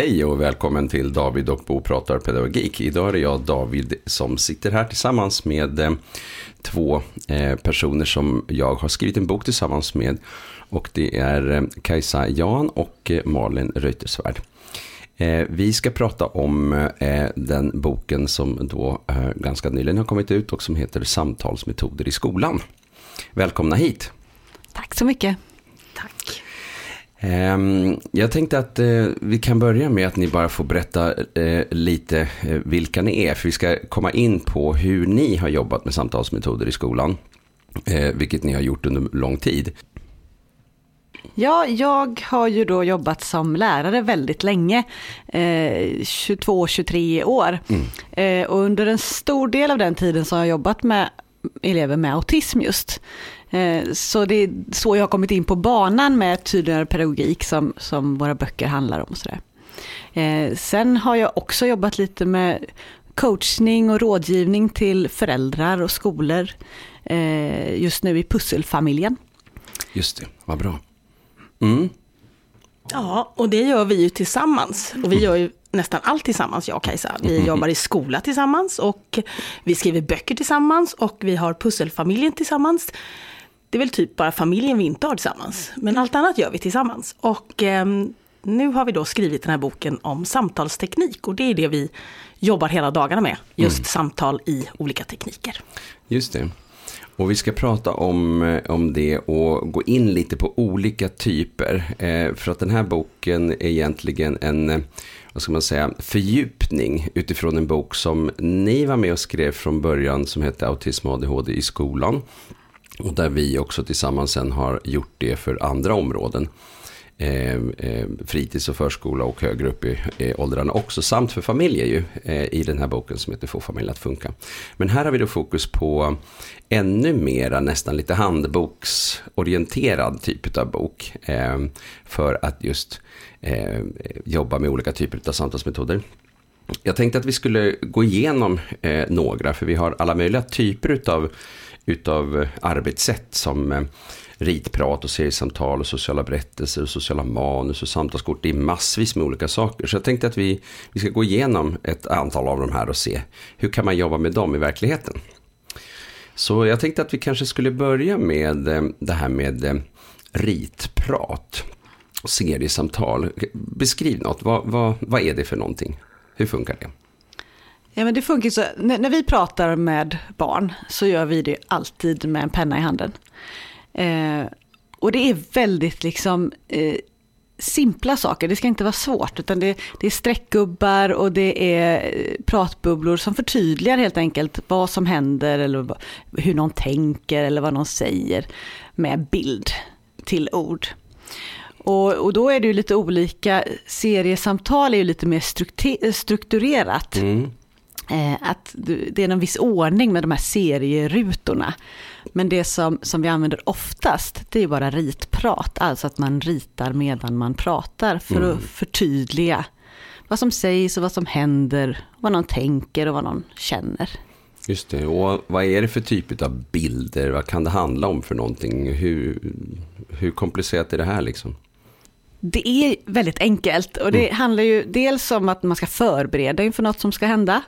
Hej och välkommen till David och Bo pratar pedagogik. Idag är det jag, David, som sitter här tillsammans med eh, två eh, personer som jag har skrivit en bok tillsammans med. Och det är eh, Kajsa Jan och eh, Malin Reuterswärd. Eh, vi ska prata om eh, den boken som då ganska nyligen har kommit ut och som heter Samtalsmetoder i skolan. Välkomna hit. Tack så mycket. Ehm, jag tänkte att eh, vi kan börja med att ni bara får berätta eh, lite eh, vilka ni är. För vi ska komma in på hur ni har jobbat med samtalsmetoder i skolan. Vilket ni har gjort under lång tid. Ja, jag har ju då jobbat som lärare väldigt länge. 22-23 år. Mm. och under en stor del av den tiden så har jag jobbat med elever med autism just. Eh, så det är så jag har kommit in på banan med tydligare pedagogik som, som våra böcker handlar om. Och sådär. Eh, sen har jag också jobbat lite med coachning och rådgivning till föräldrar och skolor. Eh, just nu i pusselfamiljen. Just det, vad bra. Mm. Ja, och det gör vi ju tillsammans. Och vi gör ju nästan allt tillsammans, jag och Kajsa. Vi mm. jobbar i skola tillsammans och vi skriver böcker tillsammans och vi har pusselfamiljen tillsammans. Det är väl typ bara familjen vi inte har tillsammans. Men allt annat gör vi tillsammans. Och eh, nu har vi då skrivit den här boken om samtalsteknik och det är det vi jobbar hela dagarna med. Just mm. samtal i olika tekniker. Just det. Och vi ska prata om, eh, om det och gå in lite på olika typer. Eh, för att den här boken är egentligen en eh, vad ska man säga, fördjupning utifrån en bok som ni var med och skrev från början som hette Autism och ADHD i skolan. Och där vi också tillsammans sen har gjort det för andra områden. Eh, fritids och förskola och högre upp i eh, åldrarna också. Samt för familjer ju eh, i den här boken som heter Få familjen att funka. Men här har vi då fokus på ännu mera nästan lite handboksorienterad typ av bok. Eh, för att just ehm, jobba med olika typer av samtalsmetoder. Jag tänkte att vi skulle gå igenom eh, några för vi har alla möjliga typer av utav eh, arbetssätt som eh, ritprat och seriesamtal och sociala berättelser och sociala manus och samtalskort. Det är massvis med olika saker. Så jag tänkte att vi, vi ska gå igenom ett antal av de här och se hur kan man jobba med dem i verkligheten. Så jag tänkte att vi kanske skulle börja med eh, det här med ritprat och seriesamtal. Beskriv något, vad, vad, vad är det för någonting? Hur funkar det? Ja, men det funkar så, när, när, vi pratar med barn så gör vi det alltid med en penna i handen. Eh, och det är väldigt liksom eh, simpla saker, det ska inte vara svårt, utan det, det är streckgubbar och det är eh, pratbubblor som förtydligar helt enkelt vad som händer eller hur någon tänker eller vad någon säger med bild till ord. Och, och då är det ju lite olika, seriesamtal är ju lite mer strukturerat. Mm. Eh, att det är en viss ordning med de här serierutorna. Men det som, som vi använder oftast, det är bara ritprat, alltså att man ritar medan man pratar för mm. att förtydliga vad som sägs och vad som händer, vad någon tänker och vad någon känner. Just det, och vad är det för typ av bilder? Vad kan det handla om för någonting? Hur, hur komplicerat är det här liksom? Det är väldigt enkelt och det mm. handlar ju dels om att man ska förbereda inför något som ska hända.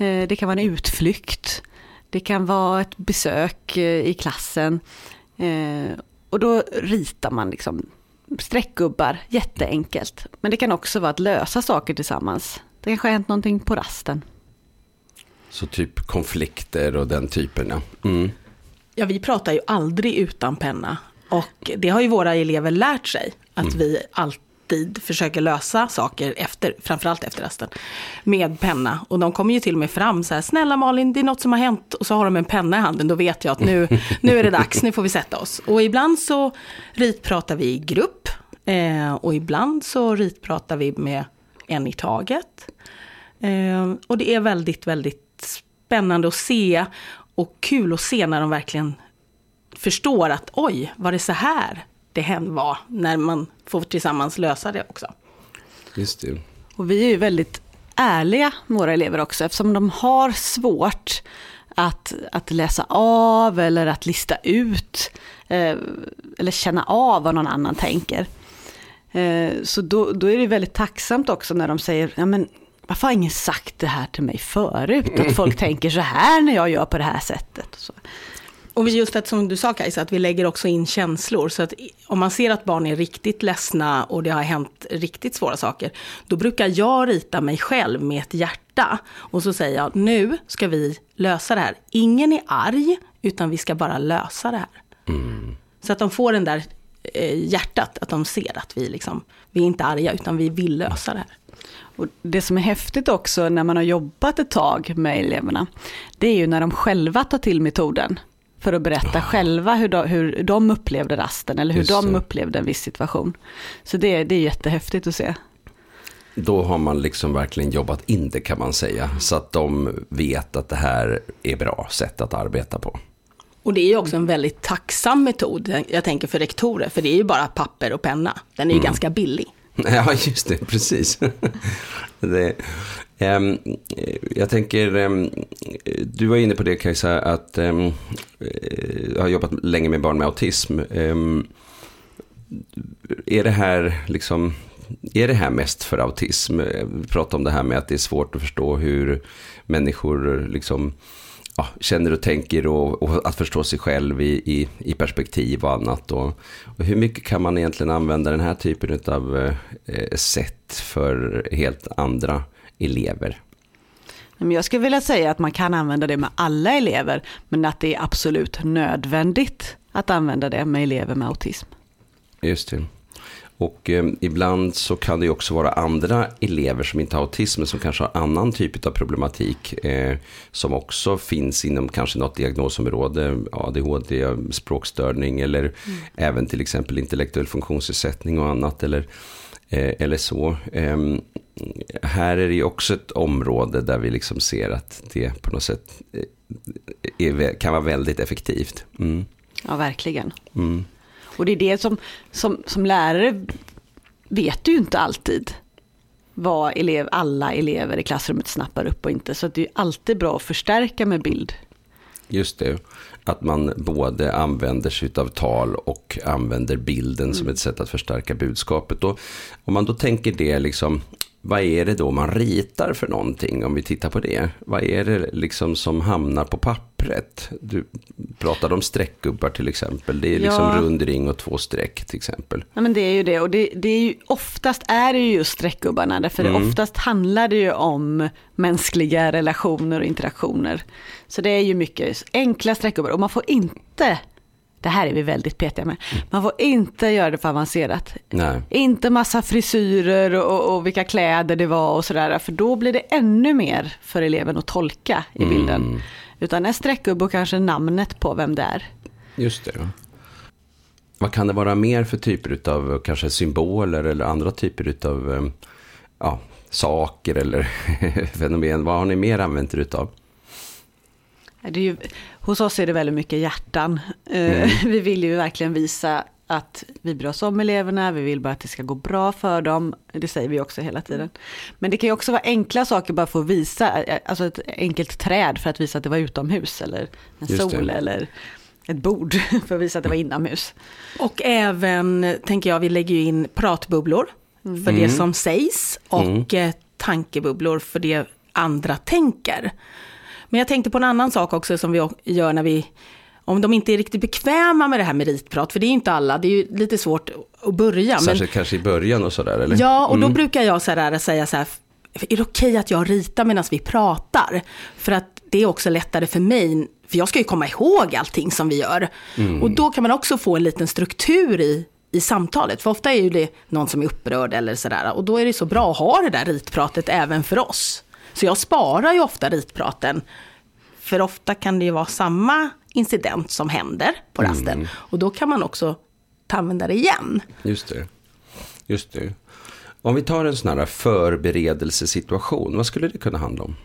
Eh, det kan vara en utflykt. Det kan vara ett besök eh, i klassen. Eh, och då ritar man liksom streckgubbar, jätteenkelt. Men det kan också vara att lösa saker tillsammans. Det kanske har hänt någonting på rasten. Så typ konflikter och den typen, ja. Mm. Ja, vi pratar ju aldrig utan penna. Och det har ju våra elever lärt sig. Att mm. vi alltid alltid försöker lösa saker, efter, framförallt efter rasten, med penna. Och de kommer ju till och med fram så här, snälla Malin, det är något som har hänt. Och så har de en penna i handen, då vet jag att nu, nu är det dags, nu får vi sätta oss. Och ibland så ritpratar vi i grupp. Eh, och ibland så ritpratar vi med en i taget. Eh, och det är väldigt, väldigt spännande att se och kul att se när de verkligen förstår att oj, var det så här det var när man får tillsammans lösa det också. Just det. Och vi är ju väldigt ärliga med våra elever också, eftersom de har svårt att, att läsa av eller att lista ut eh, eller känna av vad någon annan tänker. Eh, så då, då är det väldigt tacksamt också när de säger, ja men varför har ingen sagt det här till mig förut? Att folk tänker så här när jag gör på det här sättet. Och just att som du sa Kajsa, att vi lägger också in känslor. Så att om man ser att barn är riktigt ledsna och det har hänt riktigt svåra saker, då brukar jag rita mig själv med ett hjärta. Och så säger jag, nu ska vi lösa det här. Ingen är arg, utan vi ska bara lösa det här. Mm. Så att de får den där eh, hjärtat, att de ser att vi, liksom, vi är inte arga, utan vi vill lösa det här. Och det som är häftigt också när man har jobbat ett tag med eleverna, det är ju när de själva tar till metoden för att berätta oh. själva hur de, hur de upplevde rasten eller hur de upplevde en viss situation. Så det, det är jättehäftigt att se. Då har man liksom verkligen jobbat in det kan man säga. Så att de vet att det här är bra sätt att arbeta på. Och det är ju också en väldigt tacksam metod, jag tänker för rektorer, för det är ju bara papper och penna. Den är ju mm. ganska billig. Ja, just det, precis. det, um, jag tänker, um, du var inne på det Kajsa, att um, jag eh, har jobbat länge med barn med autism. är det här liksom, är det här mest för autism? Vi pratar om det här med att det är svårt att förstå hur människor liksom ja, känner och tänker och, och, att förstå sig själv i, i, i perspektiv och annat. Och, och, hur mycket kan man egentligen använda den här typen av eh, sätt för helt andra elever? Jag skulle vilja säga att man kan använda det med alla elever, men att det är absolut nödvändigt att använda det med elever med autism. Just det. Och eh, ibland så kan det ju också vara andra elever som inte har autism, men som kanske har annan typ av problematik. Eh, som också finns inom kanske något diagnosområde, ADHD, språkstörning eller mm. även till exempel intellektuell funktionsnedsättning och annat. Eller, eh, eller så. Eh, här är det ju också ett område där vi liksom ser att det på något sätt eh, är, kan vara väldigt effektivt. Mm. Ja, verkligen. Mm. Och det är det som, som, som lärare vet du ju inte alltid vad elev, alla elever i klassrummet snappar upp och inte. Så det är alltid bra att förstärka med bild. Just det, att man både använder sig av tal och använder bilden mm. som ett sätt att förstärka budskapet. Och om man då tänker det, liksom, vad är det då man ritar för någonting om vi tittar på det? Vad är det liksom som hamnar på pappret? Du pratade om streckgubbar till exempel. Det är liksom ja. rund ring och två streck till exempel. Ja men det är ju det och det, det är ju, oftast är det ju just streckgubbarna. Därför mm. oftast handlar det ju om mänskliga relationer och interaktioner. Så det är ju mycket enkla streckgubbar och man får inte det här är vi väldigt petiga med. Man får inte göra det för avancerat. Nej. Inte massa frisyrer och, och, vilka kläder det var och sådär. För då blir det ännu mer för eleven att tolka i bilden. Mm. Utan en streckgubbe och kanske namnet på vem det är. Just det. Vad kan det vara mer för typer av kanske symboler eller andra typer av eh, ja, saker eller fenomen? Vad har ni mer använt er utav? Det är ju, hos oss är det väldigt mycket hjärtan. Eh, mm. Vi vill ju verkligen visa att vi bryr oss om eleverna, vi vill bara att det ska gå bra för dem. Det säger vi också hela tiden. Men det kan ju också vara enkla saker bara för att visa, eh, alltså ett enkelt träd för att visa att det var utomhus eller en sol eller ett bord för att visa att det var inomhus. Och även, tänker jag, vi lägger ju in pratbubblor mm. för det mm. som sägs och mm. tankebubblor för det andra tänker. Men jag tänkte på en annan sak också som vi gör när vi, om de inte är riktigt bekväma med det här meritprat, för det är inte alla, det är ju lite svårt att börja. Särskilt men, kanske i början och sådär eller? Ja, och då mm. brukar jag så här, säga så här, är det okej okay att jag ritar medan vi pratar? För att det är också lättare för mig, för jag ska ju komma ihåg allting som vi gör. Mm. Och då kan man också få en liten struktur i, i samtalet. För ofta är ju det någon som är upprörd eller sådär. Och då är det så bra att ha det där ritpratet även för oss. Så jag sparar ju ofta ritpraten. För ofta kan det ju vara samma incident som händer på rasten. Mm. Och då kan man också använda det igen. Just det. Just det. Om vi tar en sån här förberedelsesituation, vad skulle det kunna handla om?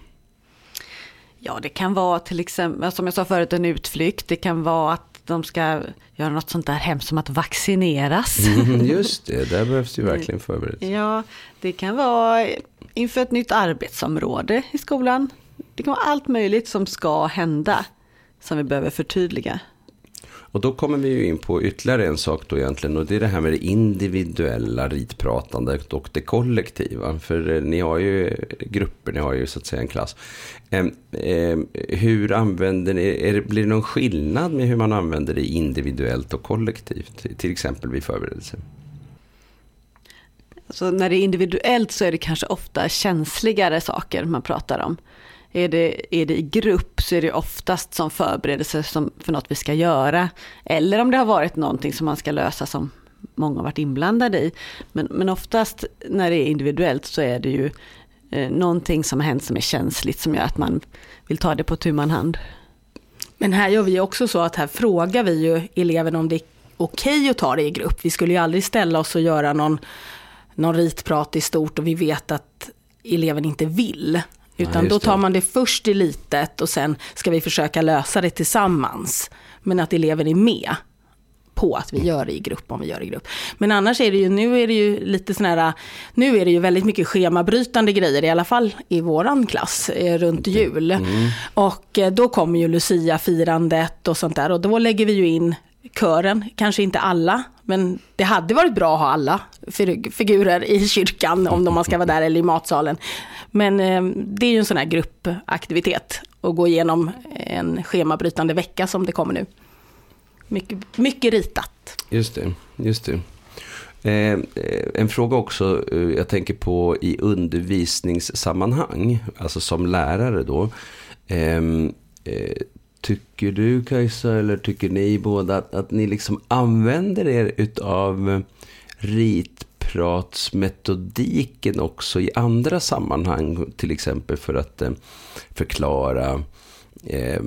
Ja, det kan vara till exempel, som jag sa förut, en utflykt. Det kan vara att de ska göra något sånt där hemskt som att vaccineras. Mm, just det, där behövs det ju verkligen förberedelse. Ja, det kan vara inför ett nytt arbetsområde i skolan. Det kan vara allt möjligt som ska hända som vi behöver förtydliga. Och då kommer vi ju in på ytterligare en sak då egentligen. Och det är det här med det individuella ritpratandet och det kollektiva. För eh, ni har ju grupper, ni har ju så att säga en klass. Ehm, ehm, hur använder ni, är, blir det någon skillnad med hur man använder det individuellt och kollektivt? Till exempel vid förberedelser. Så när det är individuellt så är det kanske ofta känsligare saker man pratar om. Är det, är det i grupp så är det oftast som förberedelse som för något vi ska göra. Eller om det har varit någonting som man ska lösa som många har varit inblandade i. Men, men oftast när det är individuellt så är det ju eh, någonting som har hänt som är känsligt som gör att man vill ta det på tu man hand. Men här gör vi också så att här frågar vi ju eleven om det är okej okay att ta det i grupp. Vi skulle ju aldrig ställa oss och göra någon, någon ritprat i stort och vi vet att eleven inte vill. Utan ja, då tar man det först i litet och sen ska vi försöka lösa det tillsammans. Men att eleven är med på att vi gör det i grupp om vi gör det i grupp. Men annars är det ju, nu är det ju lite sådana här, nu är det ju väldigt mycket schemabrytande grejer, i alla fall i våran klass, eh, runt jul. Mm. Och eh, då kommer ju Lucia-firandet och sånt där och då lägger vi ju in kören, kanske inte alla, men det hade varit bra att ha alla figurer i kyrkan om man ska vara där eller i matsalen. Men eh, det är ju en sån här gruppaktivitet att gå igenom en schemabrytande vecka som det kommer nu. Mycket, mycket ritat. Just det, just det. Eh, eh en fråga också, eh, jag tänker på i undervisningssammanhang, alltså som lärare då. Ehm, eh, tycker du Kajsa, eller tycker ni båda att, att ni liksom använder er utav rit pratsmetodiken också i andra sammanhang. Till exempel för att eh, förklara eh,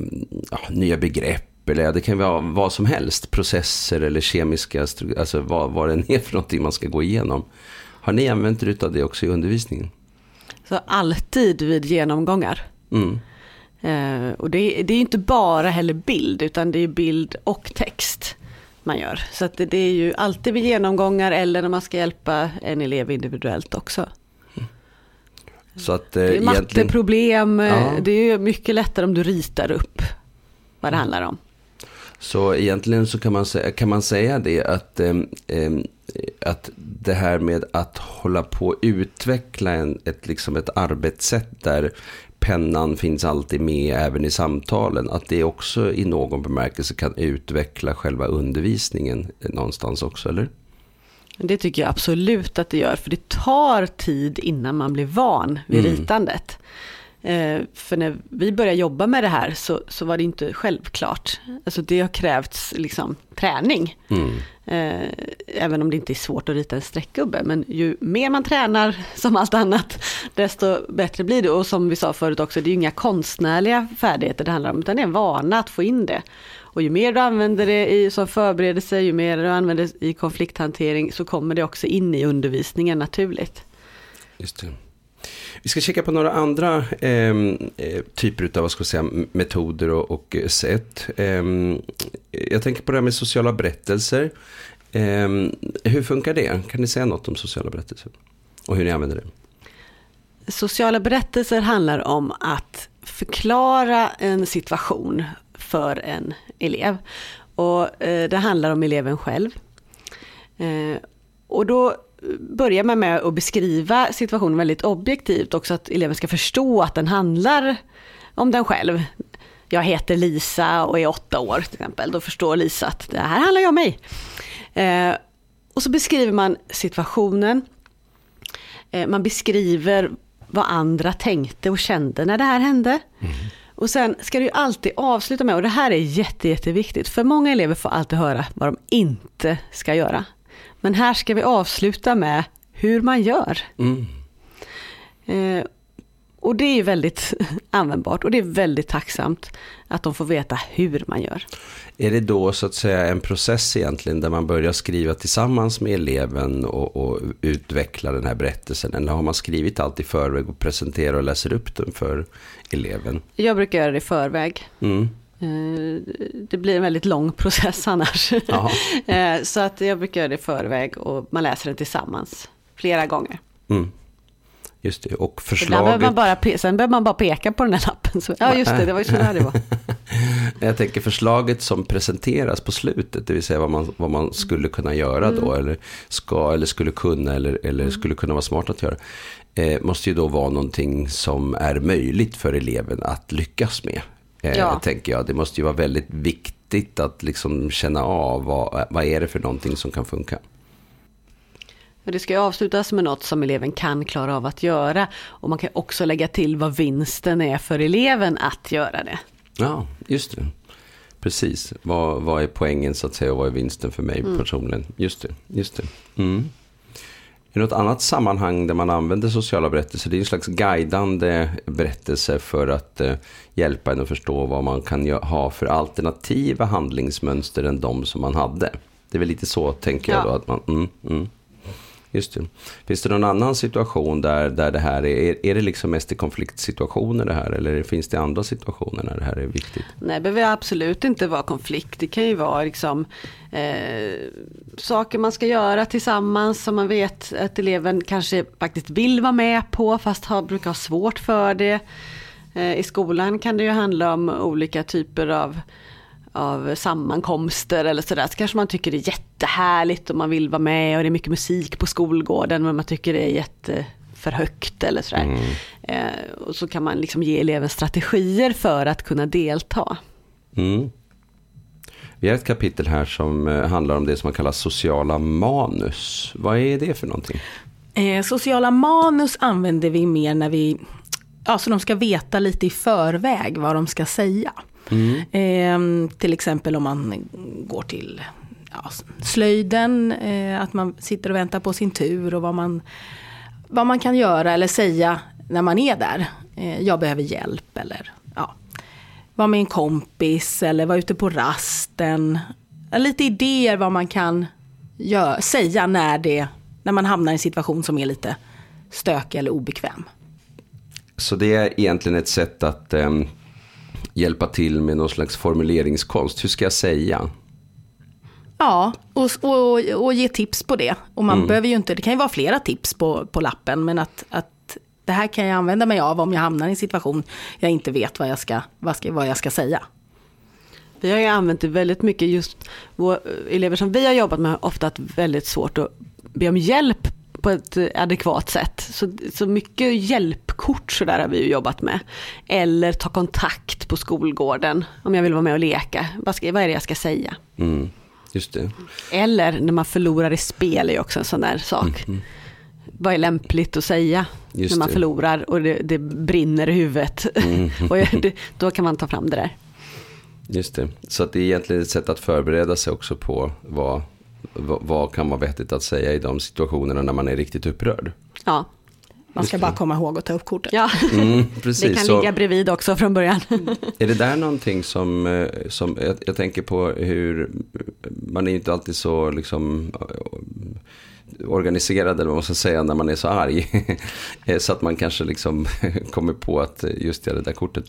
ja, nya begrepp. Eller det kan vara vad som helst. Processer eller kemiska, alltså vad, vad det är för någonting man ska gå igenom. Har ni använt er av det också i undervisningen? Så alltid vid genomgångar. Mm. Eh, och det, det är inte bara heller bild, utan det är bild och text man gör. Så att det, det är ju alltid vid genomgångar eller när man ska hjälpa en elev individuellt också. Så att, eh, det är matteproblem, ja. det är mycket lättare om du ritar upp vad det mm. handlar om. Så egentligen så kan man säga, kan man säga det att, eh, att det här med att hålla på att utveckla en, ett, liksom ett arbetssätt där pennan finns alltid med även i samtalen. Att det också i någon bemärkelse kan utveckla själva undervisningen någonstans också, eller? Det tycker jag absolut att det gör, för det tar tid innan man blir van vid mm. ritandet. Eh, för när vi började jobba med det här så, så var det inte självklart. Alltså det har krävts liksom träning. Mm. Eh, även om det inte är svårt att rita en streckgubbe. Men ju mer man tränar, som allt annat, desto bättre blir det. Och som vi sa förut också, det är ju inga konstnärliga färdigheter det handlar om, utan det är en vana att få in det. Och ju mer du använder det i, som förberedelse, ju mer du använder det i konflikthantering, så kommer det också in i undervisningen naturligt. Just det. Vi ska kika på några andra ehm, eh, typer av vad ska säga, metoder och, och sätt. Eh, jag tänker på det här med sociala berättelser. Eh, hur funkar det? Kan ni säga något om sociala berättelser? Och hur ni använder det? Sociala berättelser handlar om att förklara en situation för en elev. Och eh, det handlar om eleven själv. Eh, och då börjar man med att beskriva situationen väldigt objektivt också att eleven ska förstå att den handlar om den själv. Jag heter Lisa och är åtta år till exempel. Då förstår Lisa att det här handlar ju om mig. Eh, och så beskriver man situationen. Eh, man beskriver vad andra tänkte och kände när det här hände. Mm. Och sen ska du alltid avsluta med, och det här är jätte, jätteviktigt, för många elever får alltid höra vad de inte ska göra. Men här ska vi avsluta med hur man gör. Mm. Eh, och det är väldigt användbart och det är väldigt tacksamt att de får veta hur man gör. Är det då så att säga en process egentligen där man börjar skriva tillsammans med eleven och, och utveckla den här berättelsen? Eller har man skrivit allt i förväg och presenterar och läser upp den för eleven? Jag brukar göra det i förväg. Mm. Eh, det blir en väldigt lång process annars. Eh, så att jag brukar göra det i förväg och man läser den tillsammans flera gånger. Mm. Just det, och förslaget... Behöver man bara, sen behöver man bara peka på den här lappen. Så, ja, just det, det var ju så här det var. Jag tänker förslaget som presenteras på slutet, det vill säga vad man, vad man skulle kunna göra då, eller ska eller skulle kunna eller, eller skulle kunna vara smart att göra. Eh, måste ju då vara någonting som är möjligt för eleven att lyckas med. Eh, Ja. Tänker jag. Det måste ju vara väldigt viktigt att liksom känna av vad, vad är det för någonting som kan funka. Det ska ju avslutas med något som eleven kan klara av att göra. Och man kan också lägga till vad vinsten är för eleven att göra det. Ja, just det. Precis. Vad, vad är poängen så att säga och vad är vinsten för mig personligen? Just det. Just det. Mm. I något annat sammanhang där man använder sociala berättelser, det är en slags guidande berättelse för att eh, hjälpa en att förstå vad man kan ha för alternativa handlingsmönster än de som man hade. Det är väl lite så, tänker jag Ja. då. Att man, mm, mm. Just det. Finns det någon annan situation där, där det här är, är det liksom mest i konfliktsituationer det här? Eller finns det andra situationer när det här är viktigt? Nej, det behöver absolut inte vara konflikt. Det kan ju vara liksom, eh, saker man ska göra tillsammans som man vet att eleven kanske faktiskt vill vara med på fast har, brukar ha svårt för det. Eh, I skolan kan det ju handla om olika typer av, av sammankomster eller sådär. Så kanske man tycker det är jättehärligt och man vill vara med och det är mycket musik på skolgården men man tycker det är jätte för högt eller sådär. Eh, och så kan man liksom ge eleven strategier för att kunna delta. Mm. Vi har ett kapitel här som eh, handlar om det som man kallar sociala manus. Vad är det för någonting? Eh, sociala manus använder vi mer när vi, ja så de ska veta lite i förväg vad de ska säga. Eh, till exempel om man går till ja, slöjden, eh, att man sitter och väntar på sin tur och vad man, vad man kan göra eller säga när man är där. Eh, jag behöver hjälp eller ja, vara med en kompis eller vara ute på rasten. Eh, lite idéer vad man kan gör, säga när, det, när man hamnar i en situation som är lite stökig eller obekväm. Så det är egentligen ett sätt att eh, hjälpa till med någon slags formuleringskonst. Hur ska jag säga? Ja, och, och, och ge tips på det. Och man behöver ju inte, det kan ju vara flera tips på, på lappen, men att, att det här kan jag använda mig av om jag hamnar i en situation jag inte vet vad jag ska, vad ska, vad jag ska säga. Vi har ju använt det väldigt mycket just, vår, elever som vi har jobbat med har ofta haft väldigt svårt att be om hjälp på ett adekvat sätt. Så, så mycket hjälpkort så där har vi ju jobbat med. Eller ta kontakt på skolgården om jag vill vara med och leka. Vad, ska, vad är det jag ska säga? Mm. Just det. Eller när man förlorar i spel är också en sån där sak. Vad är lämpligt att säga Just när man det. förlorar och det, det brinner i huvudet. och det, då kan man ta fram det där. Just det. Så att det är egentligen ett sätt att förbereda sig också på vad, vad, vad kan vara vettigt att säga i de situationerna när man är riktigt upprörd. Ja, Man ska bara komma ihåg att ta upp kortet. ja. Mm, det precis. kan Så- ligga bredvid också från början. Är det där någonting som, eh, som jag, jag tänker på hur man är ju inte alltid så liksom eh, organiserad eller vad man ska säga när man är så arg. Så att man kanske liksom kommer på att just det, det där kortet.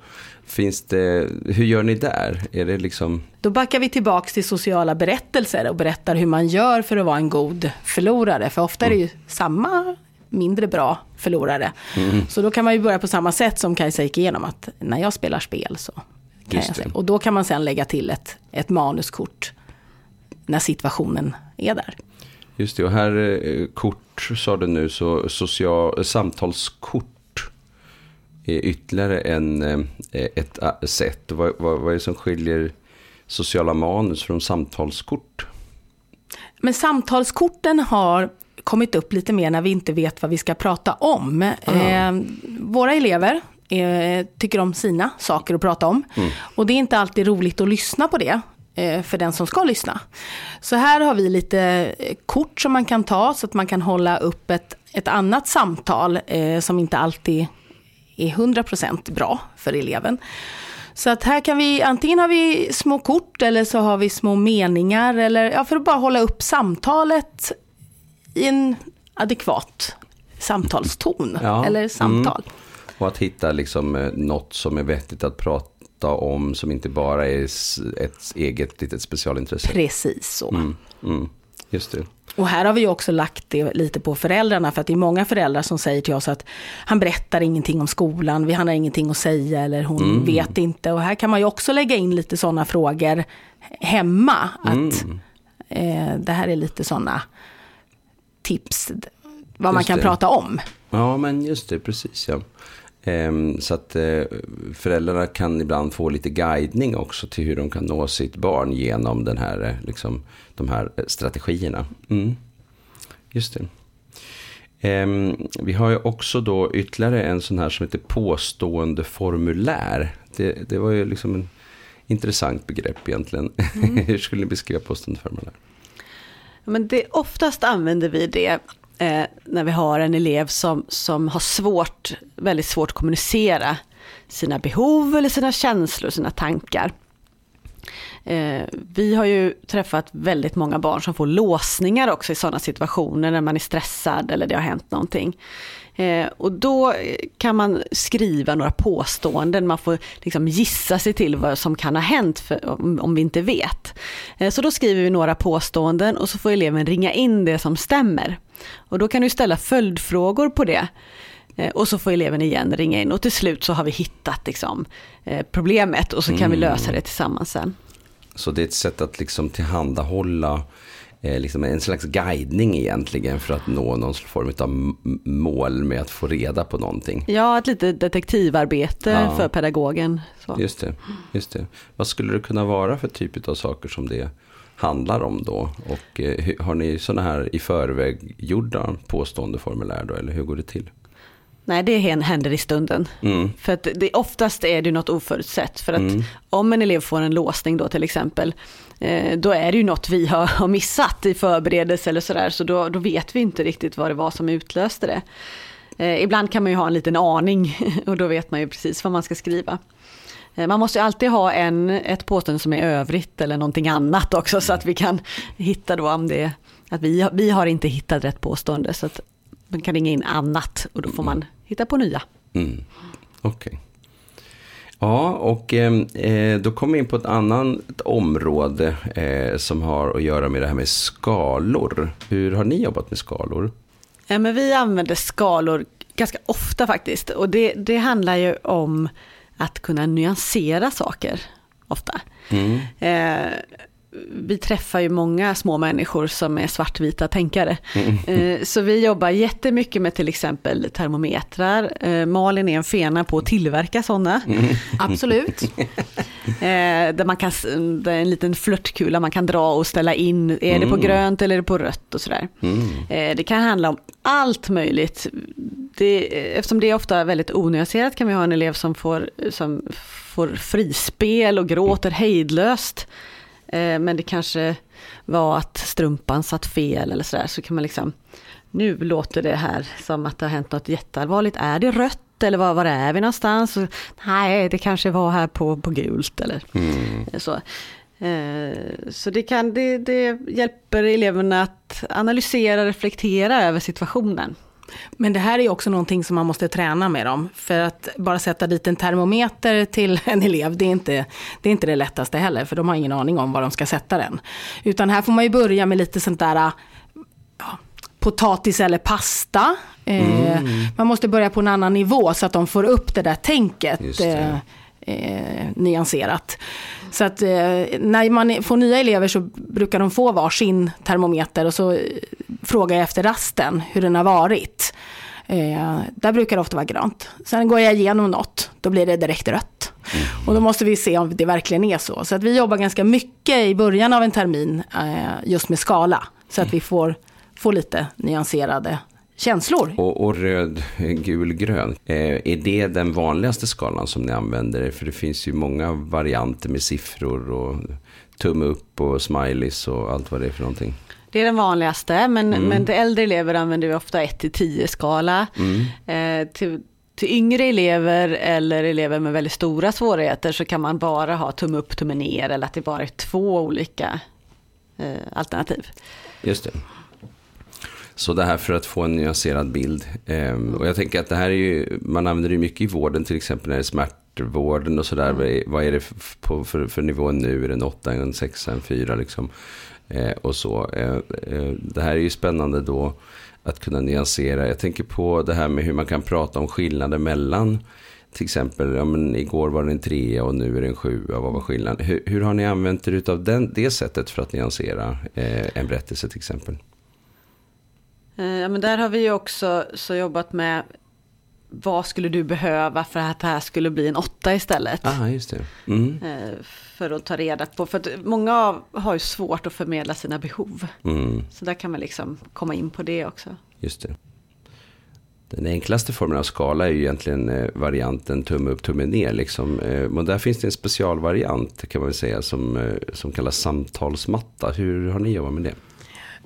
Finns det, hur gör ni där? Är det liksom, Då backar vi tillbaka till sociala berättelser och berättar hur man gör för att vara en god förlorare. För ofta är det ju samma mindre bra förlorare. Så då kan man ju börja på samma sätt som Kajsa gick igenom. Att när jag spelar spel så kan Just jag. Och då kan man sen lägga till ett, ett manuskort när situationen är där. just det, och här eh, kort sa du nu, så social, samtalskort är ytterligare en, eh, ett eh, sätt. Vad, vad, vad är det som skiljer sociala manus från samtalskort? Men samtalskorten har kommit upp lite mer när vi inte vet vad vi ska prata om. Eh, våra elever eh, tycker om sina saker att prata om. Och det är inte alltid roligt att lyssna på det eh, för den som ska lyssna. Så här har vi lite eh, kort som man kan ta så att man kan hålla upp ett, ett annat samtal eh, som inte alltid är 100% bra för eleven. Så att här kan vi, antingen har vi små kort eller så har vi små meningar eller ja, för att bara hålla upp samtalet i en adekvat samtalston Ja, eller samtal. Och att hitta liksom eh, något som är vettigt att prata om som inte bara är ett eget litet specialintresse. Precis så. Mm, mm. just det. Och här har vi också lagt det lite på föräldrarna, för att det är många föräldrar som säger till oss att han berättar ingenting om skolan, han har ingenting att säga eller hon Mm. vet inte. Och här kan man ju också lägga in lite sådana frågor hemma. Att Mm. eh, det här är lite sådana tips, vad man kan det. prata om. Ja, men just det, precis ja. Ehm, så att eh, föräldrarna kan ibland få lite guidning också till hur de kan nå sitt barn genom den här, eh, liksom, de här eh, strategierna. Mm. Just det. Ehm, vi har ju också då ytterligare en sån här som heter påstående formulär. Det, det var ju liksom en intressant begrepp egentligen. hur skulle ni beskriva påstående formulär? Men det, oftast använder vi det eh, när vi har en elev som, som har svårt, väldigt svårt att kommunicera sina behov eller sina känslor, sina tankar. Eh, vi har ju träffat väldigt många barn som får låsningar också i sådana situationer när man är stressad eller det har hänt någonting. Eh, och då kan man skriva några påståenden, man får liksom gissa sig till vad som kan ha hänt för, om, om vi inte vet. Eh, så då skriver vi några påståenden och så får eleven ringa in det som stämmer. Och då kan du ställa följdfrågor på det. Eh, Och så får eleven igen ringa in och till slut så har vi hittat liksom, eh, problemet och så kan vi lösa det tillsammans sen. Så det är ett sätt att liksom tillhandahålla liksom en slags guidning egentligen för att nå någon form av mål med att få reda på någonting. Ja, ett litet detektivarbete Ja. för pedagogen. Så. Just det, just det. Vad skulle det kunna vara för typ av saker som det handlar om då? Och eh, har ni sådana här i förväg gjorda påstående formulär då, eller hur går det till? Nej, det hän- händer i stunden. Mm. För att det, oftast är det ju något oförutsett. För att Mm. om en elev får en låsning då till exempel, eh, då är det ju något vi har, missat i förberedelse eller sådär. Så då, då vet vi inte riktigt vad det var som utlöste det. Eh, ibland kan man ju ha en liten aning och då vet man ju precis vad man ska skriva. Eh, Man måste ju alltid ha en, ett påstående som är övrigt eller någonting annat också så att vi kan hitta då om det att vi, vi har inte hittat rätt påstående så att man kan ringa in annat och då får man hitta på nya. Mm. Okej. Ja, och eh, eh, då kommer vi in på ett annat område eh, som har att göra med det här med skalor. Hur har ni jobbat med skalor? Ja, men vi använder skalor ganska ofta faktiskt. Och det, det handlar ju om att kunna nyansera saker ofta. Mm. Eh, vi träffar ju många små människor som är svartvita tänkare. Eh, så vi jobbar jättemycket med till exempel termometrar. Eh, Malin är en fena på att tillverka sådana. Absolut. Eh, där man kan, det är en liten flörtkula man kan dra och ställa in. Är det på Mm. grönt eller är det på rött och sådär. Mm. Det kan handla om allt möjligt. Det, eftersom det är ofta väldigt onyanserat kan vi ha en elev som får, som får frispel och gråter hejdlöst. Eh, men det kanske var att strumpan satt fel eller sådär. Så kan man liksom, nu låter det här som att det har hänt något jätteallvarligt. Är det rött? Eller var, var är vi någonstans? Och, Nej, det kanske var här på, på gult eller Mm. så. Eh, Så det, kan, det, det hjälper eleverna att analysera och reflektera över situationen. Men det här är också någonting som man måste träna med dem. För att bara sätta dit en termometer till en elev, det är inte det, är inte det lättaste heller. För de har ingen aning om var de ska sätta den. Utan här får man ju börja med lite sånt där ja, potatis eller pasta. Eh, man måste börja på en annan nivå så att de får upp det där tänket. Det. Eh, eh, nyanserat. Så att eh, när man får nya elever så brukar de få varsin termometer och så eh, frågar jag efter rasten hur den har varit. Eh, där brukar det ofta vara grönt. Sen går jag igenom något, då blir det direkt rött. Och då måste vi se om det verkligen är så. Så att vi jobbar ganska mycket i början av en termin eh, just med skala. Så att vi får, får lite nyanserade känslor. Och, och röd, gul, grön. Eh, är det den vanligaste skalan som ni använder? För det finns ju många varianter med siffror och tumme upp och smileys och allt vad det är för någonting. Det är den vanligaste, men, men till äldre elever använder vi ofta 1-10 skala. Eh, till, till yngre elever eller elever med väldigt stora svårigheter så kan man bara ha tumme upp, tumme ner eller att det bara är två olika eh, alternativ. Just det. Så det här för att få en nyanserad bild. Ehm, och jag tänker att det här är ju, man använder det mycket i vården, till exempel när det är smärtvården och sådär. Är- Vad är det f- på, för, för nivå nu? Är det en 8, en 6, en 4 liksom? Eh, och så. Eh, eh, det här är ju spännande då att kunna nyansera. Jag tänker på det här med hur man kan prata om skillnader mellan till exempel, ja, men igår var det en trea och nu är det en sjua, vad var skillnaden? Hur, hur har ni använt er av den, det sättet för att nyansera eh, en berättelse till exempel? Eh, ja, men där har vi ju också så jobbat med vad skulle du behöva för att det här skulle bli en åtta istället? Ah, just det. Mm. Eh, för att ta reda på, för att många har ju svårt att förmedla sina behov. Mm. Så där kan man liksom komma in på det också. Just det. Den enklaste formen av skala är ju egentligen eh, varianten tumme upp, tumme ner. Liksom. Men där finns det en specialvariant kan man säga som, som kallas samtalsmatta. Hur har ni jobbat med det?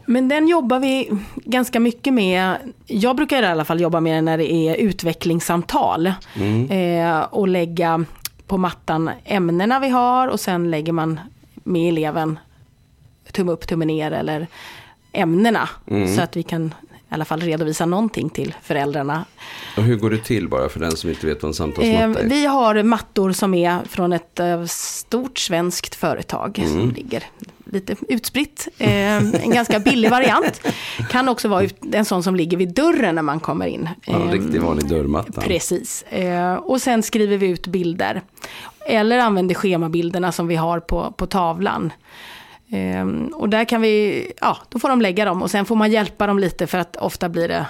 Men den jobbar vi ganska mycket med. Jag brukar i alla fall jobba med den när det är utvecklingssamtal. Mm. Eh, och lägga på mattan ämnena vi har och sen lägger man med eleven tumme upp, tumme ner eller ämnena. Mm. Så att vi kan i alla fall redovisa någonting till föräldrarna. Och hur går det till bara för den som inte vet vad en samtalsmatta är? Eh, vi har mattor som är från ett eh, stort svenskt företag mm. som ligger lite utspritt. Eh, en ganska billig variant. Kan också vara en sån som ligger vid dörren när man kommer in. Ja, en riktig vanlig dörrmatta. Precis. och sen skriver vi ut bilder. Eller använder schemabilderna som vi har på, på tavlan. Ehm, och där kan vi, ja, då får de lägga dem och sen får man hjälpa dem lite för att ofta blir det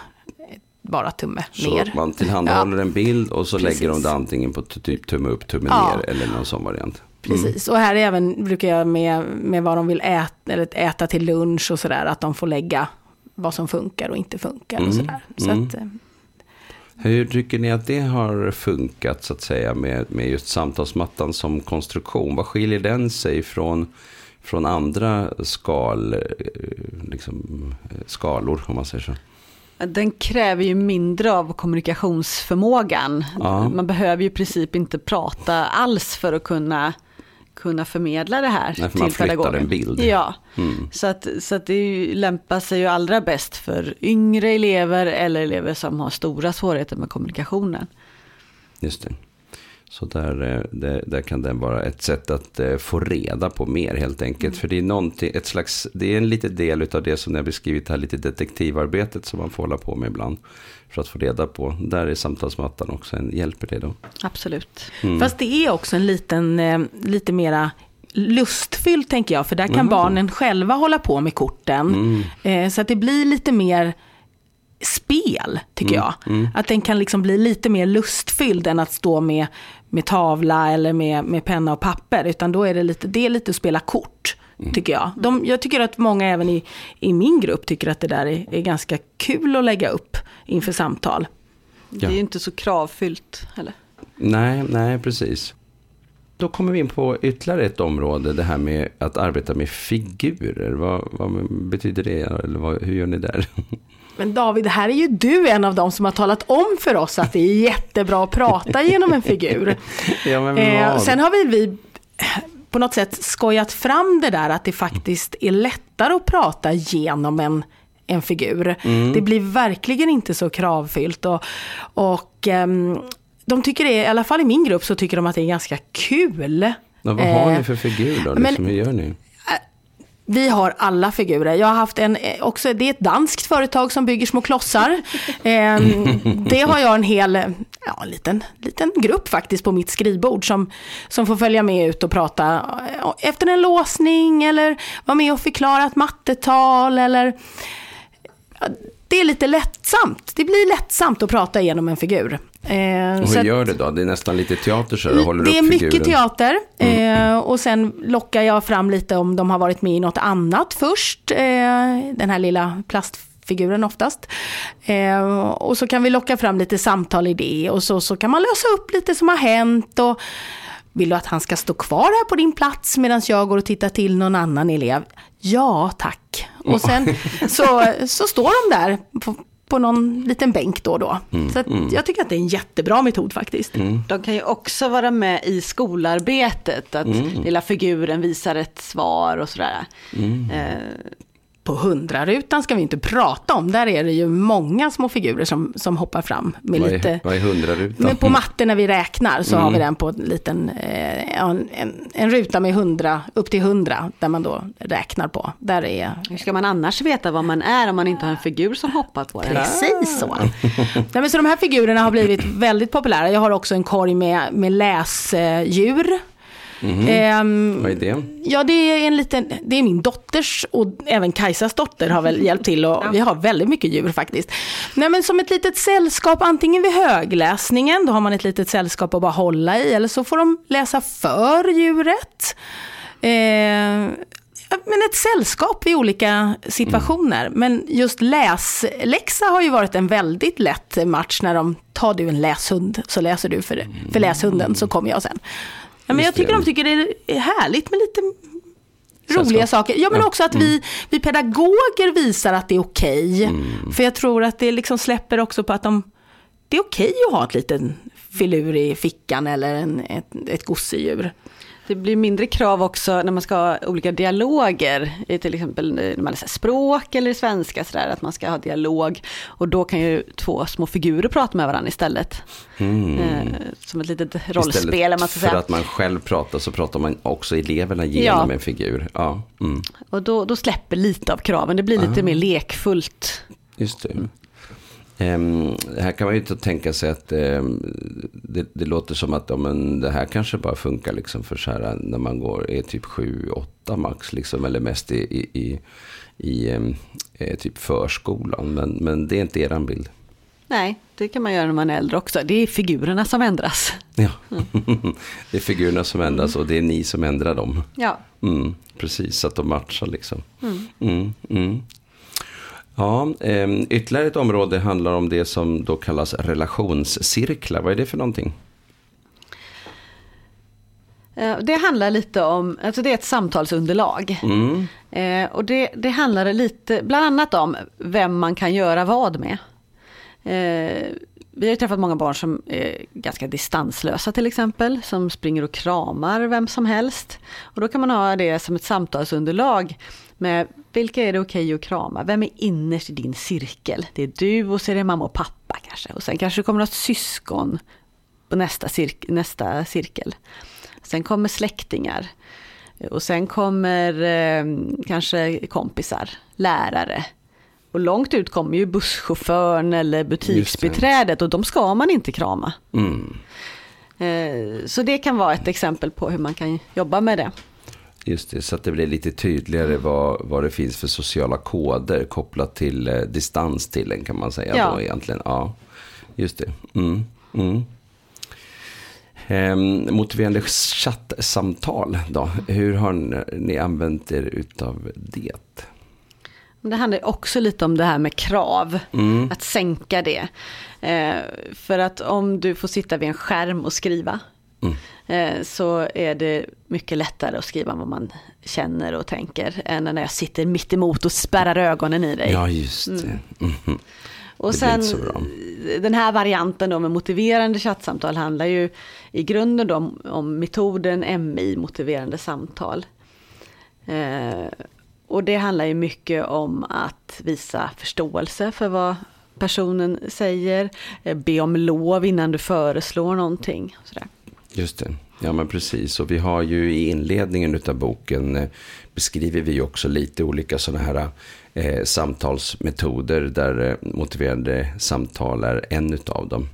bara tumme så ner. Så man tillhandahåller ja. en bild och så Precis. lägger de det antingen på typ tumme upp, tumme ja. ner eller någon sån variant. Mm. Precis, och här även brukar jag med, med vad de vill äta, eller äta till lunch och sådär, att de får lägga vad som funkar och inte funkar mm. och sådär. Så mm. att, eh, hur tycker ni att det har funkat så att säga med, med just samtalsmattan som konstruktion? Vad skiljer den sig från från andra skal, eh, liksom, skalor, om man säger så. Den kräver ju mindre av kommunikationsförmågan. Ja. Man behöver ju i princip inte prata alls för att kunna, kunna förmedla det här Nej, för till pedagogen. en bild. Ja, mm. så, att, så att det ju, lämpar sig ju allra bäst för yngre elever eller elever som har stora svårigheter med kommunikationen. Just det. Så där, eh, där, där, kan den vara ett sätt att eh, få reda på mer helt enkelt. Mm. För det är, ett slags, det är en liten del av det som jag beskrivit här, lite detektivarbetet som man får hålla på med ibland. För att få reda på. Där är samtalsmattan också en, hjälper det då? Absolut. Mm. Fast det är också en liten, eh, lite mera lustfylld tänker jag. För där kan mm. barnen själva hålla på med korten. Mm. Så att det blir lite mer spel, tycker mm, jag. Mm. Att den kan liksom bli lite mer lustfylld än att stå med, med tavla eller med, med penna och papper. Utan då är det lite, det är lite att spela kort. Tycker jag. De, jag tycker att många även i, i min grupp tycker att det där är, är ganska kul att lägga upp inför samtal. Det är ju inte så kravfyllt heller. Nej, nej precis. Då kommer vi in på ytterligare ett område, det här med att arbeta med figurer. Vad, vad betyder det? Eller vad, hur gör ni där? Men David, här är ju du en av dem som har talat om för oss att det är jättebra att prata genom en figur. ja, men eh, sen har vi, vi på något sätt skojat fram det där att det faktiskt är lättare att prata genom en, en figur. Mm. Det blir verkligen inte så kravfyllt. Och, och um, de tycker det, i alla fall i min grupp, så tycker de att det är ganska kul. Ja, vad har ni eh, för figur då? Men, liksom, hur gör ni? Vi har alla figurer. Jag har haft en, eh, också, det är ett danskt företag som bygger små klossar. Ehm, det har jag en hel, ja, en liten, liten grupp faktiskt på mitt skrivbord som, som får följa med ut och prata eh, efter en låsning eller vara med och förklara ett mattetal eller det är lite lättsamt. Det blir lättsamt att prata igenom en figur. Eh, och hur gör du då? Det är nästan lite teater så du håller Det är mycket teater. Mm. Eh, och sen lockar jag fram lite om de har varit med i något annat först. Eh, den här lilla plastfiguren oftast. Eh, och så kan vi locka fram lite samtal i det. Och så, så kan man lösa upp lite som har hänt. Och vill du att han ska stå kvar här på din plats medan jag går och tittar till någon annan elev? Ja, tack. Och sen så, så står de där på, på någon liten bänk då och då. Mm, så mm. jag tycker att det är en jättebra metod faktiskt. Mm. De kan ju också vara med i skolarbetet, att mm. lilla figuren visar ett svar och sådär. Mm. Eh, på hundrarutan ska vi inte prata om. Där är det ju många små figurer som, som hoppar fram. Med Vad är, lite, vad är hundrarutan? men på matte när vi räknar så har Mm. vi den på en liten, eh, en, en, en ruta med 100, upp till 100, där man då räknar på. Där är Hur ska man annars veta vad man är om man inte har en figur som hoppar på den? Precis så. Nej, men så de här figurerna har blivit väldigt populära. Jag har också en korg med, med läsdjur. Ehm, Vad är det? Ja, det är en liten, det är min dotters och även Kajsas dotter har väl hjälpt till och vi har väldigt mycket djur faktiskt. Nej men som ett litet sällskap, antingen vid högläsningen, då har man ett litet sällskap att bara hålla i, eller så får de läsa för djuret. Eh, men ett sällskap i olika situationer. Men just läsläxa har ju varit en väldigt lätt match när de tar du en läshund så läser du för, för läshunden så kommer jag sen. Ja, men jag tycker de tycker det är härligt med lite roliga saker. Ja, men Ja. också att vi, vi pedagoger visar att det är okej. För jag tror att det liksom släpper också på att de, det är okej att ha ett liten filur i fickan eller en, ett, ett gosedjur. Det blir mindre krav också när man ska ha olika dialoger, i till exempel när man läser språk eller svenska, så där, att man ska ha dialog. Och då kan ju två små figurer prata med varandra istället. Eh, som ett litet rollspel, om man ska för säga. att man själv pratar så pratar man också eleverna genom Ja. en figur. Ja, mm. Och då, då släpper lite av kraven, det blir lite mer lekfullt. just det. Ehm, här kan man ju inte tänka sig att ehm, det, det låter som att ja, men det här kanske bara funkar liksom för så här när man går, är typ 7-8 max liksom, eller mest i, i, i, i ehm, eh, typ förskolan. Men, men det är inte eran bild. Nej, det kan man göra när man är äldre också. Det är figurerna som ändras. Ja. det är figurerna som ändras och det är ni som ändrar dem. Ja, Mm, precis, så att de matchar liksom. Mm, mm. Ja, eh, ytterligare ett område handlar om det som då kallas relationscirklar. Vad är det för någonting? Eh, Det handlar lite om, alltså det är ett samtalsunderlag. Mm, Eh, och det, det handlar lite, bland annat om vem man kan göra vad med. Eh, vi har ju träffat många barn som är ganska distanslösa till exempel, som springer och kramar vem som helst. Och då kan man ha det som ett samtalsunderlag med vilka är det okej att krama? Vem är innerst i din cirkel? Det är du och så är det mamma och pappa kanske. Och sen kanske det kommer något syskon på nästa, cirk- nästa cirkel. Sen kommer släktingar. Och sen kommer eh, kanske kompisar, lärare. Och långt ut kommer ju busschauffören eller butiksbiträdet och de ska man inte krama. mm, Eh, så det kan vara ett exempel på hur man kan jobba med det. Just det, så att det blir lite tydligare vad, vad det finns för sociala koder kopplat till eh, distans till en kan man säga Ja. då egentligen. Ja, just det. Mm, mm. Ehm, motiverande chattsamtal då? Hur har ni- ni använt er utav det? Det handlar också lite om det här med krav, att sänka det. Eh, för att om du får sitta vid en skärm och skriva, eh, så är det mycket lättare att skriva vad man känner och tänker, än när jag sitter mitt emot och spärrar ögonen i dig. Ja, just det. Mhm. Och sen den här varianten då med motiverande chattsamtal handlar ju i grunden då om, om metoden MI, motiverande samtal. Eh, och det handlar ju mycket om att visa förståelse för vad personen säger, eh, be om lov innan du föreslår någonting. Sådär. Just det. Ja, men precis. Och vi har ju i inledningen av boken eh, beskriver vi också lite olika sådana här eh, samtalsmetoder där eh, motiverande samtal är en utav dem.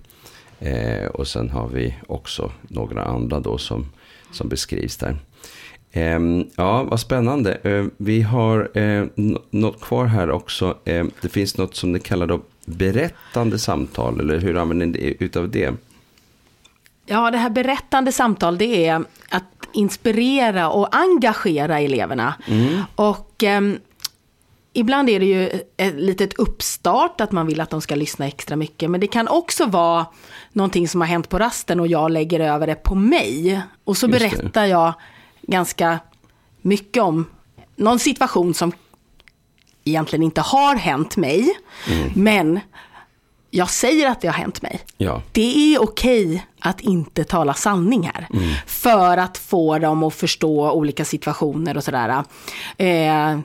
Eh, och sen har vi också några andra då som, som beskrivs där. Ehm, ja, vad spännande. Eh, vi har eh, något kvar här också. Eh, det finns något som ni kallar då berättande samtal, eller hur använder ni det- utav det? Ja, det här berättande samtal, det är att inspirera och engagera eleverna. Och ehm, ibland är det ju ett litet uppstart, att man vill att de ska lyssna extra mycket. Men det kan också vara någonting som har hänt på rasten och jag lägger över det på mig. Och så Just det. berättar jag ganska mycket om någon situation som egentligen inte har hänt mig. Men jag säger att det har hänt mig. Ja. Det är okej att inte tala sanning här. För att få dem att förstå olika situationer och sådär. Eh,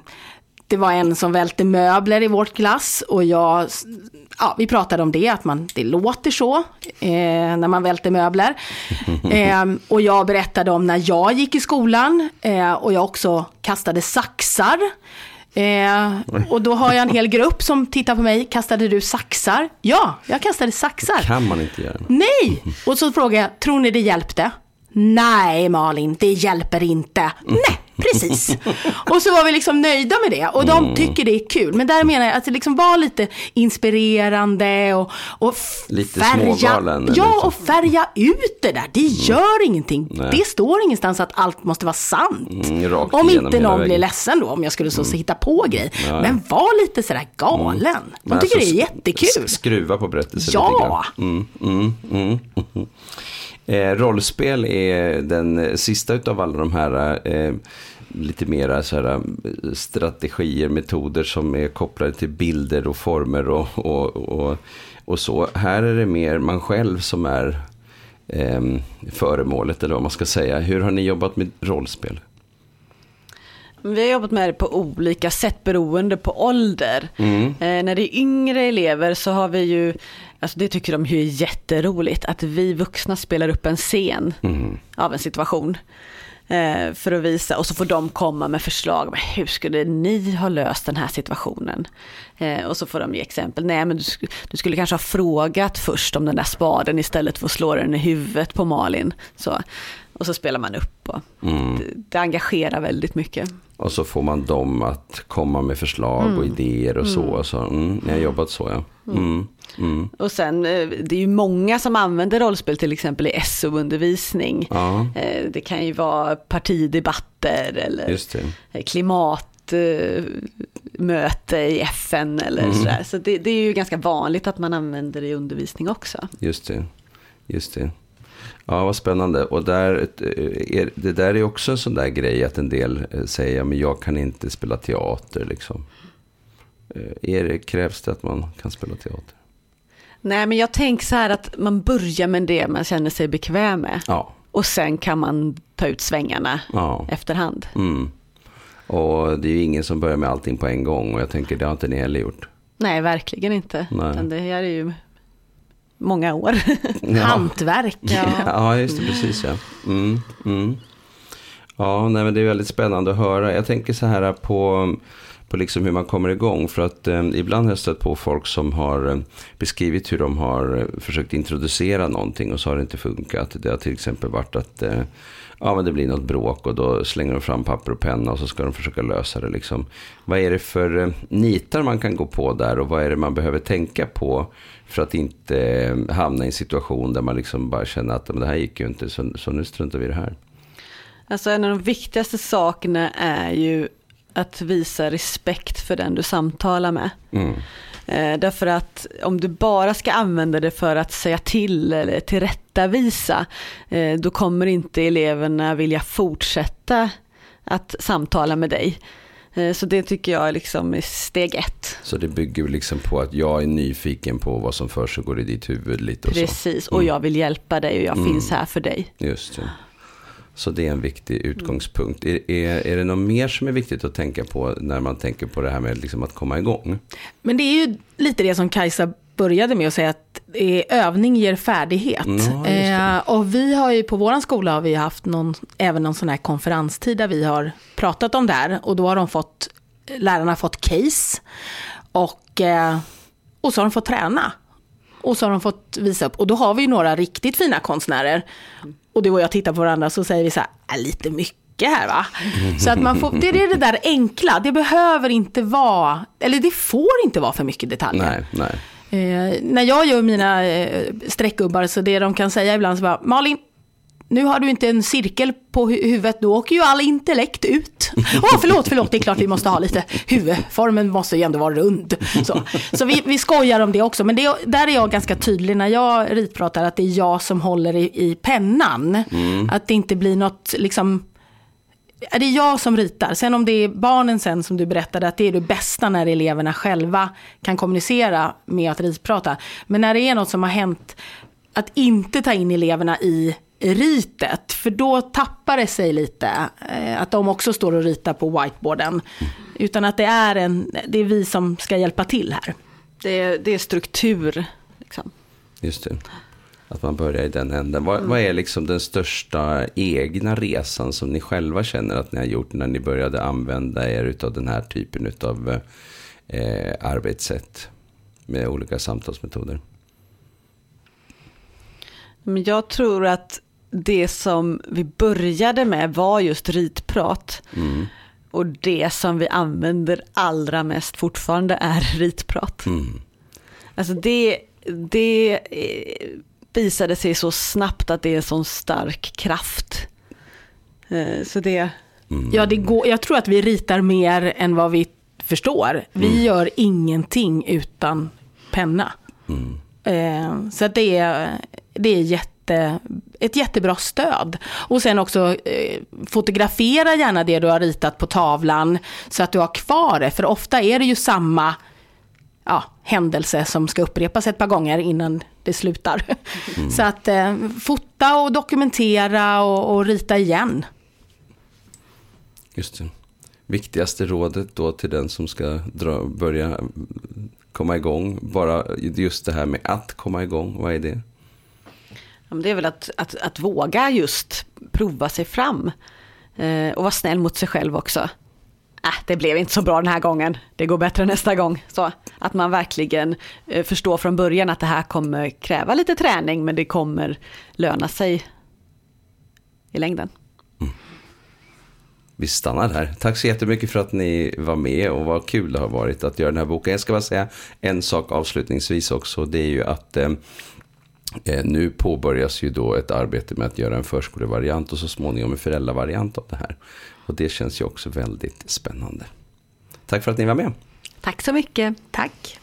det var en som välte möbler i vårt klass och jag, ja, vi pratade om det, att man, det låter så eh, när man välter möbler. Eh, och jag berättade om när jag gick i skolan eh, och jag också kastade saxar. Eh, och då har jag en hel grupp som tittar på mig. Kastade du saxar? Ja, jag kastade saxar. kan man inte göra. Nej! Och så frågar jag, tror ni det hjälpte? Nej Malin, det hjälper inte. Nej, precis. och så var vi liksom nöjda med det. Och de tycker det är kul. Men där menar jag att det liksom var lite inspirerande och, och Lite färga, smågalen, Ja, så. och färga ut det där. Det gör ingenting. Nej. Det står ingenstans att allt måste vara sant. Mm, om inte någon blir vägen. ledsen då, om jag skulle så hitta på grejer. Ja, ja. Men var lite sådär galen. De Men tycker alltså, det är jättekul. sk- Skruva på berättelsen Ja. lite grann. Mm, mm, mm. Eh, rollspel är den sista utav alla de här eh, lite mera så här, strategier, metoder som är kopplade till bilder och former och, och, och, och så. Här är det mer man själv som är eh, föremålet eller vad man ska säga. Hur har ni jobbat med rollspel? Vi har jobbat med det på olika sätt beroende på ålder. Eh, när det är yngre elever så har vi ju, alltså det tycker de ju är jätteroligt, att vi vuxna spelar upp en scen av en situation. Eh, för att visa, och så får de komma med förslag, men hur skulle ni ha löst den här situationen? Eh, och så får de ge exempel, nej men du, sk- du skulle kanske ha frågat först om den där spaden istället för att slå den i huvudet på Malin. Så, och så spelar man upp och det, det engagerar väldigt mycket. Och så får man dem att komma med förslag och idéer och så. så mm, ni har jobbat så ja. Mm, mm. Och sen, eh, det är ju många som använder rollspel till exempel i SO-undervisning. Ja, Eh, Det kan ju vara partidebatter eller eh, klimatmöte i FN eller Mm. sådär. Så det, det är ju ganska vanligt att man använder det i undervisning också. Just det. Just det. Ja, vad spännande. Och där, eh, är, det där är också en sån där grej att en del eh, säger, men jag kan inte spela teater liksom. Eh, Är det, krävs det att man kan spela teater? Nej men jag tänker så här att man börjar med det man känner sig bekväm med. Ja. Och sen kan man ta ut svängarna Ja. efterhand. Mm. Och det är ju ingen som börjar med allting på en gång. Och jag tänker, det har inte ni heller gjort. Nej, verkligen inte. Nej. Det här är ju många år. Ja. Hantverk. Ja, just det, precis ja. Mm, mm. Ja, nej, men det är väldigt spännande att höra. Jag tänker så här på, på liksom hur man kommer igång. För att eh, ibland har jag stött på folk som har eh, beskrivit hur de har eh, försökt introducera någonting och så har det inte funkat. Det har till exempel varit att eh, ja, men det blir något bråk och då slänger de fram papper och penna och så ska de försöka lösa det. Liksom. Vad är det för eh, nitar man kan gå på där och vad är det man behöver tänka på för att inte eh, hamna i en situation där man liksom bara känner att men det här gick ju inte så, så nu struntar vi i det här. Alltså en av de viktigaste sakerna är ju att visa respekt för den du samtalar med. Mm. Eh, därför att om du bara ska använda det för att säga till eller tillrättavisa, eh, då kommer inte eleverna vilja fortsätta att samtala med dig. Eh, så det tycker jag är liksom steg ett. Så det bygger liksom på att jag är nyfiken på vad som för sig går i ditt huvud lite och så. Precis, och jag vill hjälpa dig och jag finns här för dig. Just det. Så det är en viktig utgångspunkt. Är, är, är det något mer som är viktigt att tänka på när man tänker på det här med liksom att komma igång? Men det är ju lite det som Kajsa började med att säga att eh, övning ger färdighet. Ja, just det. eh, och vi har ju på vår skola har vi haft någon, även någon sån här konferenstid där vi har pratat om det här. Och då har de fått, lärarna fått case och, eh, och så har de fått träna. Och så har de fått visa upp. Och då har vi ju några riktigt fina konstnärer. Och du och jag tittar på varandra så säger vi så här, "Äh, lite mycket här va. Så att man får, det är det där enkla, det behöver inte vara, eller det får inte vara för mycket detaljer. Nej, nej. Eh, när jag gör mina eh, streckgubbar så det de kan säga ibland så bara, Malin, nu har du inte en cirkel på hu- huvudet, då åker ju all intellekt ut. Åh, förlåt, förlåt, det är klart vi måste ha lite huvudformen måste ju ändå vara rund. Så, så vi, vi skojar om det också, men det, där är jag ganska tydlig när jag ritpratar, att det är jag som håller i, i pennan. Att det inte blir något, liksom, är det jag som ritar. Sen om det är barnen sen som du berättade att det är det bästa när eleverna själva kan kommunicera med att ritprata. Men när det är något som har hänt, att inte ta in eleverna i ritet. För då tappar det sig lite. eh, Att de också står och ritar på whiteboarden. Utan att det är, en, det är vi som ska hjälpa till här. Det är, det är struktur. Liksom. Just det. Att man börjar i den änden. Vad, vad är liksom den största egna resan som ni själva känner att ni har gjort när ni började använda er av den här typen av eh, arbetssätt med olika samtalsmetoder? Men jag tror att det som vi började med var just ritprat. Mm. Och det som vi använder allra mest fortfarande är ritprat. Mm. Alltså det, det eh, visade sig så snabbt att det är en sån stark kraft. Eh, Så det, Mm. Ja, det går, jag tror att vi ritar mer än vad vi förstår. Vi Mm. gör ingenting utan penna. Mm. Eh, så att det är, det är jätte, ett jättebra stöd. Och sen också eh, fotografera gärna det du har ritat på tavlan så att du har kvar det. För ofta är det ju samma ja, händelse som ska upprepas ett par gånger innan det slutar. Så att eh, fota och dokumentera och, och rita igen. Just det. Viktigaste rådet då till den som ska dra, börja komma igång. Bara just det här med att komma igång. Vad är det? Ja, det är väl att, att, att våga just prova sig fram. Eh, och vara snäll mot sig själv också. Äh, det blev inte så bra den här gången, det går bättre nästa gång. Så att man verkligen eh, förstår från början att det här kommer kräva lite träning men det kommer löna sig i längden. Mm. Vi stannar där. Tack så jättemycket för att ni var med och vad kul det har varit att göra den här boken. Jag ska bara säga en sak avslutningsvis också. Det är ju att eh, Eh, nu påbörjas ju då ett arbete med att göra en förskolevariant och så småningom en föräldravariant av det här. Och det känns ju också väldigt spännande. Tack för att ni var med. Tack så mycket. Tack.